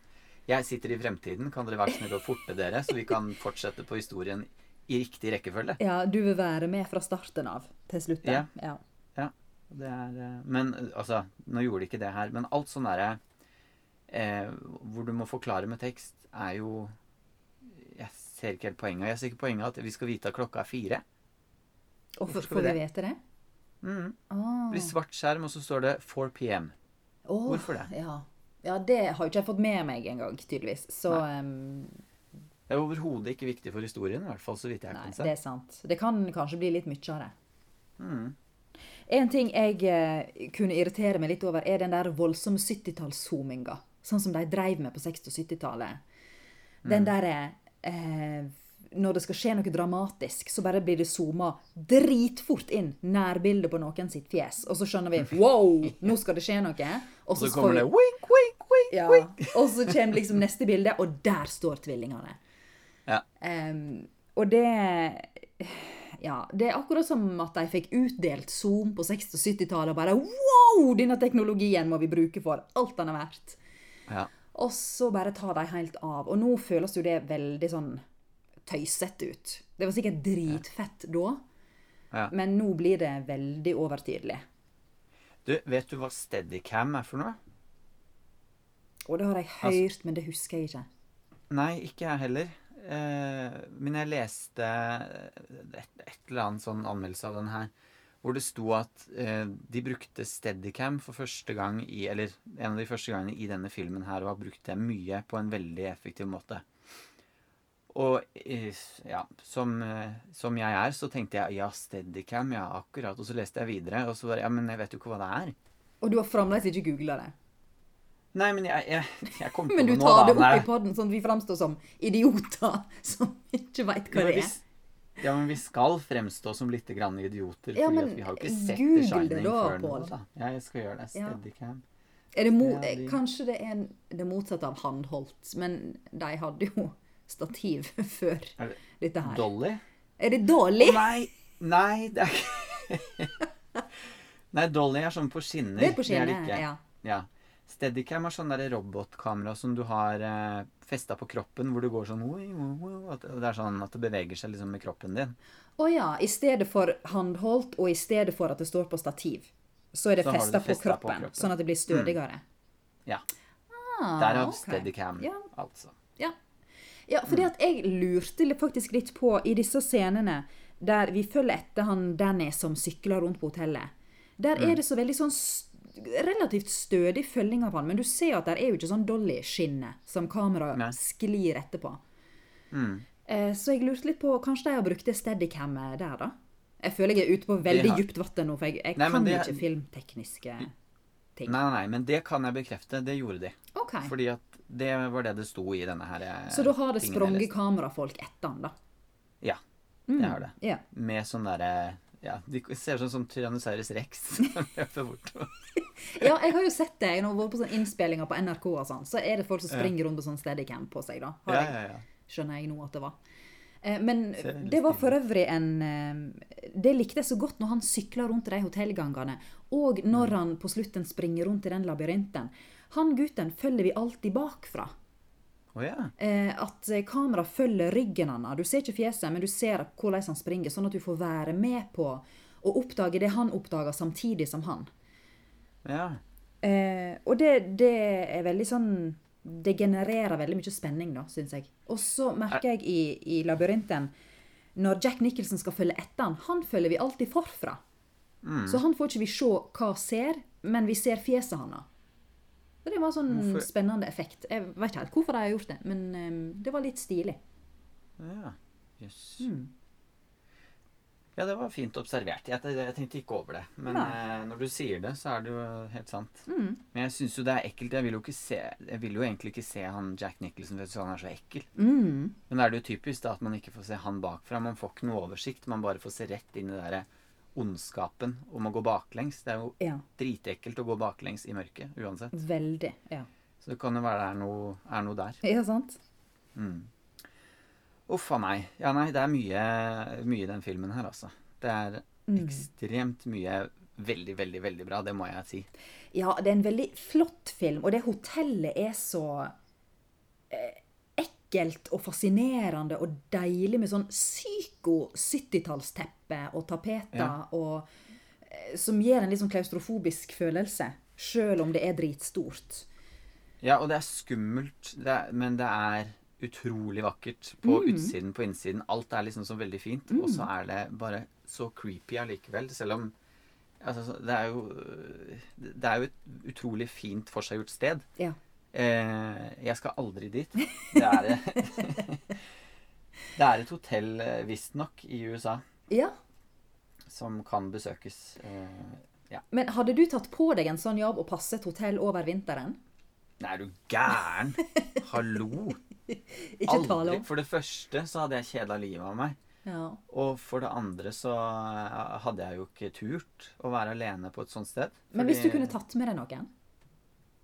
Jeg sitter i fremtiden. Kan dere være snill og forte dere, så vi kan fortsette på historien i riktig rekkefølge? Ja, du vil være med fra starten av til slutten. Ja. Ja. Det er, eh, men altså, nå gjorde de ikke det her. Men alt sånn derre eh, hvor du må forklare med tekst, er jo Jeg ser ikke helt poenget. Jeg ser ikke poenget at vi skal vite at klokka er fire. Og Hvorfor for, skal får vi det? vite det? Mm. Oh. Det blir svart skjerm, og så står det 4 PM. Oh, Hvorfor det? Ja. ja, det har jo ikke jeg fått med meg engang, tydeligvis. Så um, Det er overhodet ikke viktig for historien, i hvert fall så vidt jeg Nei, kan det er sant. Det kan kanskje bli litt mye av det. Mm. En ting jeg eh, kunne irritere meg litt over, er den der voldsomme 70-tallszoominga. Sånn som de dreiv med på 60- og 70-tallet. Mm. Den derre eh, Når det skal skje noe dramatisk, så bare blir det zooma dritfort inn nærbildet på noen sitt fjes. Og så skjønner vi Wow! Nå skal det skje noe. Og så kommer det wink, wink, wink, ja, wink. Og så kommer liksom neste bilde, og der står tvillingene. Ja. Um, og det Ja, det er akkurat som at de fikk utdelt Zoom på 60- og 70-tallet og bare Wow! Denne teknologien må vi bruke for alt den er verdt. Ja. Og så bare tar de helt av. Og nå føles jo det veldig sånn tøysete ut. Det var sikkert dritfett da, Ja. men nå blir det veldig overtydelig. Du, vet du hva Steadicam er for noe? Og det har jeg Altså- hørt, men det husker jeg ikke. Nei, ikke jeg heller. Eh, men jeg leste et, et eller annet sånn anmeldelse av den her, hvor det sto at eh, de brukte Steadicam for første gang i Eller en av de første gangene i denne filmen her, og har brukt det mye på en veldig effektiv måte. Og eh, ja, som, som jeg er, så tenkte jeg ja, Steadicam, ja, akkurat. Og så leste jeg videre, og så bare Ja, men jeg vet jo ikke hva det er. Og du har fremdeles ikke googla det. Nei, men jeg, jeg, jeg kom på Men du det nå, tar det opp i podden sånn at vi framstår som idioter som ikke veit hva Ja, det er. Ja, men vi skal fremstå som litt grann idioter. Ja, fordi vi har jo ikke sett The Shining det da, før nå. Da. Ja, jeg skal gjøre det. Steadicam. Er det Ja, de- Kanskje det er det motsatte av håndholdt, men de hadde jo stativ før Er det dette her. Dolly? Er det dårlig? Nei! Nei, det er ikke Nei, Dolly er sånn på skinner. Det er på det skinnet, ikke. ja. ja. Steadicam er sånn robotkamera som du har eh, festa på kroppen, hvor du går sånn oi, oi, oi, at Det er sånn at det beveger seg liksom med kroppen din. Å ja. I stedet for håndholdt, og i stedet for at det står på stativ, så er det festa på, på kroppen, sånn at det blir stødigere. Ja. Ah, Derav okay. Steadicam, Ja. altså. Ja. ja, fordi at jeg lurte faktisk litt på i disse scenene der vi følger etter han Danny som sykler rundt på hotellet. Der er det så veldig sånn relativt stødig følging av han, men du ser at det er jo ikke sånn Dolly-skinne som kameraet Nei. sklir etterpå. Mm. Eh, så jeg lurte litt på Kanskje de har brukt det steadycamet der, da? Jeg føler jeg er ute på veldig har- dypt vann nå, for jeg, jeg Nei, kan det- ikke filmtekniske ting. Nei, nei, men det kan jeg bekrefte. Det gjorde de. Okay. Fordi at det var det det sto i denne her eh, Så da har det sprunget kamerafolk etter han, da? Ja, det har det. Yeah. Med sånn derre Ja, de ser ut som Tyrannosaurus rex som løper bortover. Ja, jeg har jo sett det. Når jeg har vært på sånne innspillinger på NRK og sånn, så er det folk som springer rundt med sånn steadycam på seg, da. Ja, ja, ja. skjønner jeg nå at det var. Eh, Men det var for øvrig en eh, Det likte jeg så godt når han sykla rundt de hotellgangene, og når Mm. han på slutten springer rundt i den labyrinten. Han gutten følger vi alltid bakfra. Ja. Eh, At kameraet følger ryggen hans. Du ser ikke fjeset, men du ser hvordan han springer, sånn at du får være med på å oppdage det han oppdager, samtidig som han. Yeah. Eh, og det, det er veldig sånn Det genererer veldig mye spenning, da, syns jeg. Og så merker jeg i, i labyrinten Når Jack Nicholson skal følge etter han, han følger vi alltid forfra. Mm. Så han får ikke vi se hva ser, men vi ser fjeset hans. Så Det var en sånn Hvorfor- spennende effekt. Jeg vet ikke helt hvorfor de har gjort det, men um, det var litt stilig. ja. Jøss. Mm. Ja, det var fint observert. Jeg, jeg tenkte ikke over det. Men eh, når du sier det, så er det jo helt sant. Mm. Men jeg syns jo det er ekkelt. Jeg vil jo se Jeg vil jo egentlig ikke se han Jack Nicholson for jeg han er så ekkel. Mm. Men da er det jo typisk da at man ikke får se han bakfra. Man får ikke noe oversikt. Man bare får se rett inn i det derre ondskapen om å gå baklengs. Det er jo Ja. dritekkelt å gå baklengs i mørket uansett. Veldig. Ja. Så det kan jo være det er noe, er noe der. Ja, sant? Mm. Uff a meg. Ja, nei, det er mye, mye i den filmen her, altså. Det er Mm. ekstremt mye veldig, veldig, veldig bra. Det må jeg si. Ja, det er en veldig flott film, og det hotellet er så ekkelt og fascinerende og deilig med sånn psyko-70-tallsteppe og tapeter Ja. og eh, Som gir en litt sånn klaustrofobisk følelse, sjøl om det er dritstort. Ja, og det er skummelt, det er, men det er utrolig vakkert på Mm. utsiden, på innsiden. Alt er liksom så veldig fint, og så er det bare så creepy allikevel. Selv om altså, det er jo Det er jo et utrolig fint forseggjort sted. Ja. Eh, jeg skal aldri dit. Det er, det er et hotell, eh, visstnok, i USA ja. som kan besøkes. Eh, Men hadde du tatt på deg en sånn jobb og passet hotell over vinteren? nei, er du gæren? Hallo! Ikke Aldri. om. For det første så hadde jeg kjeda livet av meg. Ja. Og for det andre så hadde jeg jo ikke turt å være alene på et sånt sted. Men hvis du kunne tatt med deg noen?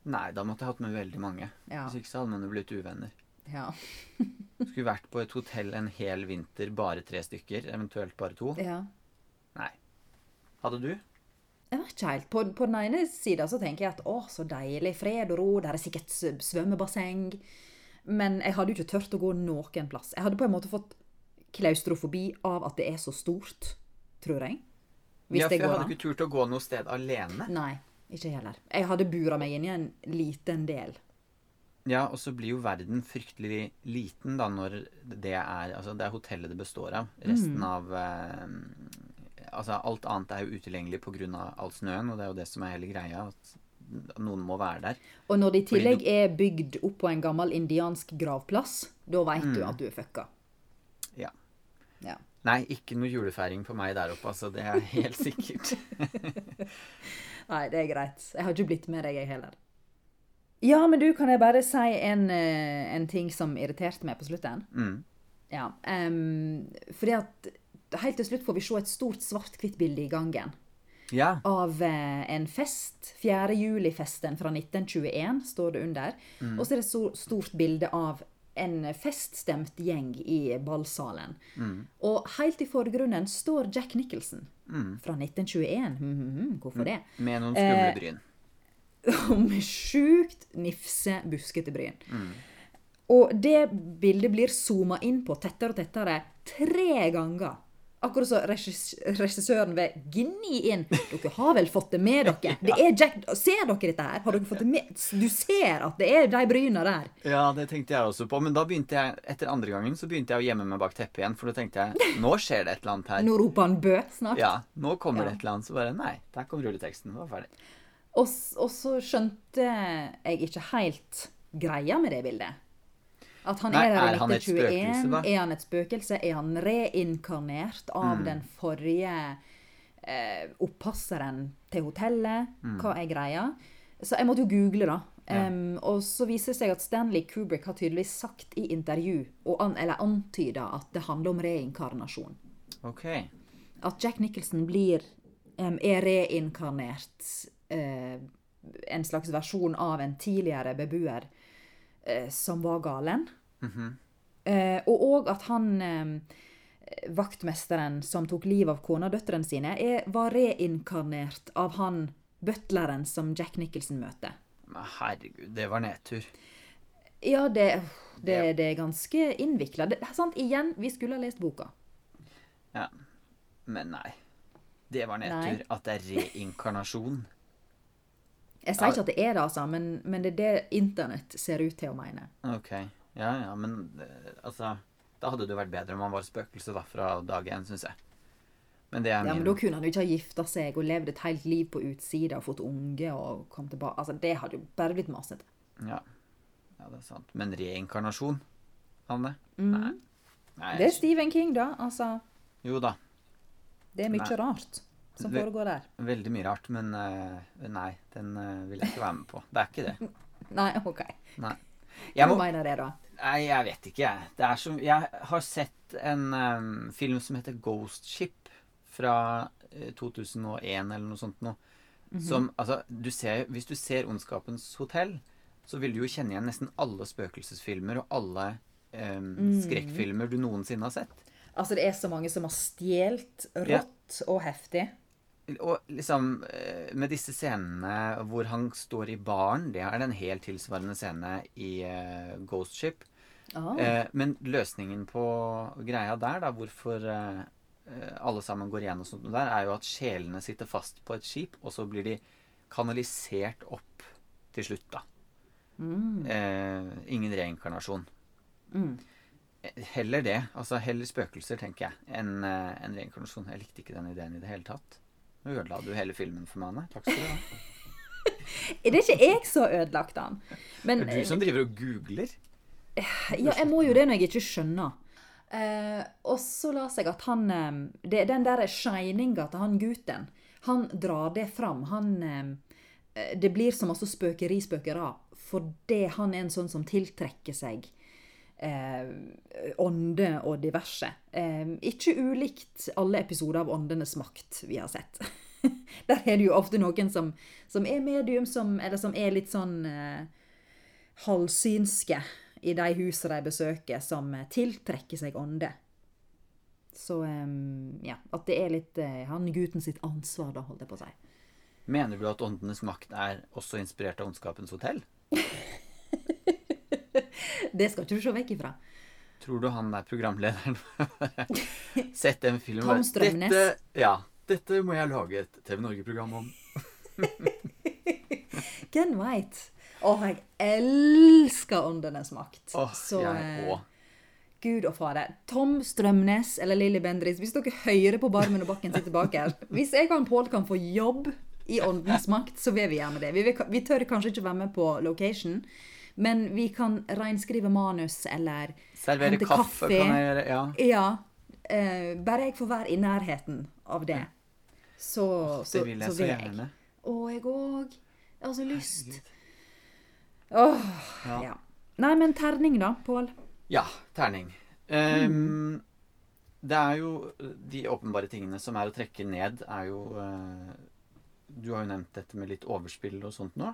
Nei, da måtte jeg hatt med veldig mange. Ja. Hvis ikke så hadde man jo blitt uvenner. Ja. Skulle vært på et hotell en hel vinter, bare tre stykker, eventuelt bare to. ja. Nei. Hadde du? Jeg vet ikke helt. På, på den ene sida så tenker jeg at å, så deilig. Fred og ro. Der er sikkert svømmebasseng. Men jeg hadde jo ikke tørt å gå noen plass. Jeg hadde på en måte fått klaustrofobi av at det er så stort, tror jeg. Hvis ja, for jeg hadde an. ikke turt å gå noe sted alene. Nei, ikke heller. Jeg hadde bura meg inn i en liten del. Ja, og så blir jo verden fryktelig liten da når det er Altså, det er hotellet det består av. Resten Mm. av eh, Altså, alt annet er jo utilgjengelig pga. all snøen, og det er jo det som er hele greia. At noen må være der. Og når det i tillegg du- er bygd opp på en gammel indiansk gravplass, da veit du Mm. at du er fucka. Ja. Ja. Nei, ikke noe julefeiring på meg der oppe, altså. Det er helt sikkert. Nei, det er greit. Jeg har ikke blitt med deg, jeg heller. Ja, men du, kan jeg bare si en, eh, en ting som irriterte meg på slutten? Mm. Ja. Um, fordi at helt til slutt får vi se et stort svart-hvitt-bilde i gangen Ja. av eh, en fest. 4. juli-festen fra 1921 står det under. Og så er det et stort bilde av en feststemt gjeng i ballsalen. Og helt i forgrunnen står Jack Nicholson fra 1921. Mm, hvorfor det? Med noen Eh, skumle bryn. Og med sjukt nifse, buskete bryn. Og det bildet blir zooma inn på tettere og tettere tre ganger. Akkurat så regissøren ved gni inn. Dere har vel fått det med dere? Det er Jack, Ser dere dette her? Har dere fått det med? Du ser at det er de bryna der. Ja, det tenkte jeg også på. Men da begynte jeg, etter andre gangen så begynte jeg å gjemme meg bak teppet igjen. For da tenkte jeg nå skjer det et eller annet her. Nå roper han bø snart. Ja, nå kommer Ja. det et eller annet. Så bare nei, der kom rulleteksten. Det var ferdig. Og, og så skjønte jeg ikke helt greia med det bildet. At han Nei, er der i er han et 1921. spøkelse, da? Er han et spøkelse? Er han reinkarnert Mm. av den forrige eh, oppasseren til hotellet? Mm. Hva er greia? Så jeg måtte jo google, da. Em, og så viser det seg at Stanley Kubrick har tydeligvis sagt i intervju, an, eller antyda, at det handler om reinkarnasjon. Ok. At Jack Nicholson blir um, er reinkarnert uh, en slags versjon av en tidligere beboer eh, som var galen. eh, og òg at han eh, vaktmesteren som tok livet av kona og døtrene sine, er, var reinkarnert av han butleren som Jack Nicholson møter. Men herregud, det var nedtur. Ja, det, det, det er ganske innvikla. Igjen, vi skulle ha lest boka. Ja. Men nei. Det var nedtur. At det er reinkarnasjon. Jeg sier ikke at det er det, altså, men, men det er det internett ser ut til å mene. Ok. Ja, ja, men eh, altså Da hadde det vært bedre om han var spøkelse da fra dag én, syns jeg. Men det er Ja, min men Da kunne han jo ikke ha gifta seg og levd et helt liv på utsida og fått unge og kom tilbake. Altså, Det hadde jo bare blitt masete. Ja. ja, det er sant. Men reinkarnasjon, Hanne? Nei. Nei Mm. Det er Stephen King, da. Altså Jo da. Det er mye Nei. rart som foregår der. Veldig mye rart, men eh, nei, den eh, vil jeg ikke være med på. Det er ikke det. Nei, OK. Nei. Hva må, mener det, da? nei, jeg vet ikke, jeg. Det som, jeg har sett en um, film som heter Ghost Ship fra eh, 2001 eller noe sånt noe. Som, altså, du ser, hvis du ser Ondskapens hotell, så vil du jo kjenne igjen nesten alle spøkelsesfilmer og alle eh, skrekkfilmer du noensinne har sett. Altså, det er så mange som har stjålet Ja. rått og heftig. Og liksom eh, med disse scenene hvor han står i baren, det er en helt tilsvarende scene i uh, Ghost Ship. Eh, men løsningen på greia der, da, hvorfor eh, alle sammen går igjennom sånt der, er jo at sjelene sitter fast på et skip, og så blir de kanalisert opp til slutt, da. Eh, ingen reinkarnasjon. Mm. Heller det. Altså heller spøkelser, tenker jeg, enn en reinkarnasjon. Jeg likte ikke den ideen i det hele tatt. Nå ødela du hele filmen for meg, Anne. Takk skal du ha. Er det ikke jeg som har ødelagt den? Men Det er du som driver og googler. Ja, jeg må jo det når jeg ikke skjønner. Eh, og så las jeg at han eh, det, Den der shininga til han gutten, han drar det fram. Han eh, Det blir så masse spøkeri, spøkera, fordi han er en sånn som tiltrekker seg eh, ånde og diverse. Eh, ikke ulikt alle episoder av Åndenes makt vi har sett. Der er det jo ofte noen som, som er medium, som, eller som er litt sånn eh, halvsynske i de husene de besøker, som eh, tiltrekker seg ånde. Så em, ja, at det er litt eh, han gutten sitt ansvar, da, holdt jeg på å si. Mener du at Åndenes makt er også inspirert av Ondskapens hotell? Det skal ikke du se vekk ifra. Tror du han er programlederen? Sett den filmen Tom Strømnes. Dette, ja, dette må jeg lage et TV Norge-program om. Hvem White. Å, jeg elsker Åndenes makt. Åh, Så, jeg eh, òg. Gud og fader. Tom Strømnes eller Lilly Bendriss, hvis dere hører på Barmen og Bakken sitter bak her Hvis jeg og Pål kan få jobb i Åndens makt, så vil vi gjerne det. Vi, vil, vi tør kanskje ikke være med på location, men vi kan reinskrive manus eller Servere hente kaffe, kan jeg gjøre. Ja. Ja. Eh, bare jeg får være i nærheten av det, så, så, Det vil jeg så vil gjerne. Å, jeg òg. Jeg har så lyst. Åh, Ja. ja. Nei, men terning, da, Pål. Ja, terning. Ehm, Det er jo de åpenbare tingene som er å trekke ned, er jo uh, Du har jo nevnt dette med litt overspill og sånt nå.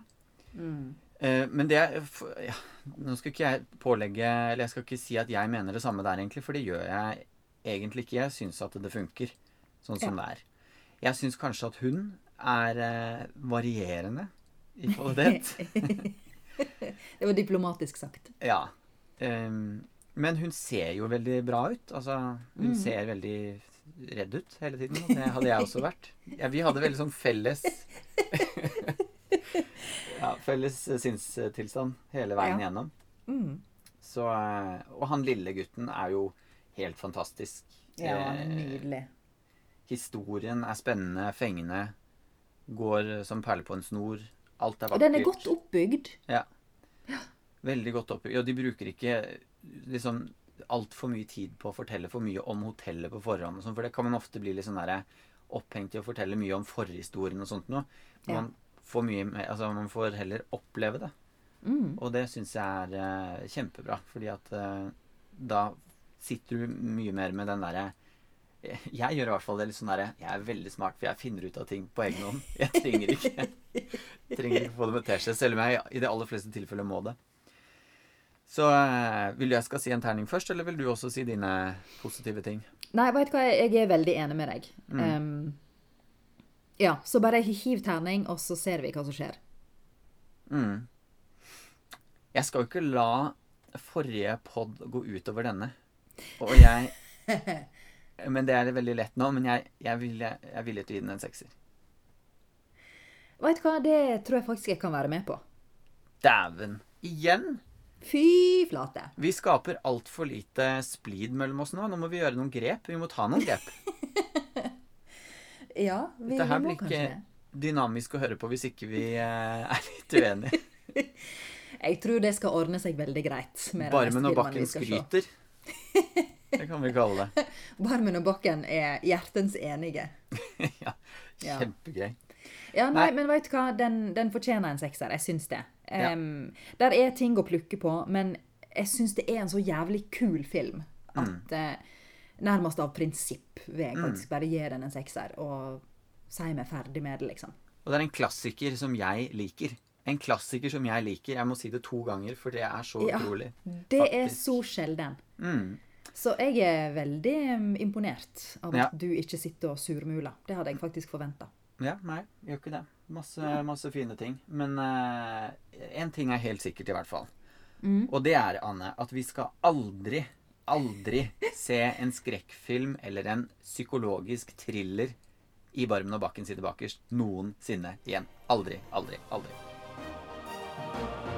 Eh, men det ja, Nå skal ikke jeg pålegge Eller jeg skal ikke si at jeg mener det samme der, egentlig, for det gjør jeg egentlig ikke. Jeg syns at det funker sånn som det er. Jeg syns kanskje at hun er eh, varierende i kvalitet. Det var diplomatisk sagt. Ja. Um, men hun ser jo veldig bra ut. Altså, hun ser veldig redd ut hele tiden. og Det hadde jeg også vært. Ja, vi hadde veldig sånn felles Ja, felles sinnstilstand hele veien Ja. gjennom. Mm. Så, eh, og han lille gutten er jo helt fantastisk. Ja, han er Eh, nydelig. Historien er spennende, fengende. Går som perle på en snor. Alt er vakkert. den er godt oppbygd. Ja. Veldig godt oppbygd. Og de bruker ikke liksom altfor mye tid på å fortelle for mye om hotellet på forhånd. sånn, For det kan man ofte bli litt sånn der, opphengt i å fortelle mye om forhistorien og sånt noe. Ja. Man får mye Altså, man får heller oppleve det. Mm. Og det syns jeg er eh, kjempebra. Fordi at eh, da sitter du mye mer med den derre jeg gjør i hvert fall det litt sånn derre Jeg er veldig smart, for jeg finner ut av ting på egen hånd. Jeg trenger ikke Trenger ikke få det med teskje, selv om jeg i de aller fleste tilfeller må det. Så eh, vil du jeg skal si en terning først, eller vil du også si dine positive ting? Nei, vet du hva, jeg er veldig enig med deg. Mm. Um, ja, så bare hiv terning, og så ser vi hva som skjer. Mm. Jeg skal jo ikke la forrige pod gå utover denne. Og jeg Men det er veldig lett nå. Men jeg, jeg, vil, jeg er villig til å gi den en sekser. Vet du hva, det tror jeg faktisk jeg kan være med på. Dæven! Igjen! Fy flate. Vi skaper altfor lite splid mellom oss nå. Nå må vi gjøre noen grep. Vi må ta noen grep. Ja, vi, Dette her vi må blir ikke det. dynamisk å høre på hvis ikke vi eh, er litt uenige. Jeg tror det skal ordne seg veldig greit. Med Bare med når Bakken skryter. Det kan vi kalle det. Barmen og Bakken er hjertens enige. ja, Ja. kjempegøy. Ja, nei, Nei. men vet du hva? Den, den fortjener en sekser. Jeg syns det. Ja. Um, Der er ting å plukke på, men jeg syns det er en så jævlig kul film Mm. at eh, nærmest av prinsipp vil jeg faktisk bare gi den en sekser og si meg ferdig med det, liksom. Og det er en klassiker som jeg liker. En klassiker som jeg liker. Jeg må si det to ganger, for det er så Ja. utrolig. Det er så sjelden. Mm. Så jeg er veldig um, imponert av at Ja. du ikke sitter og surmuler. Det hadde jeg faktisk forventa. Ja, nei, gjør ikke det. Masse, masse fine ting. Men én ting er helt sikkert, i hvert fall. Og det er, Anne, at vi skal aldri, aldri se en skrekkfilm eller en psykologisk thriller i Barmen og Bakken sitter bakerst noensinne igjen. Aldri, aldri, aldri.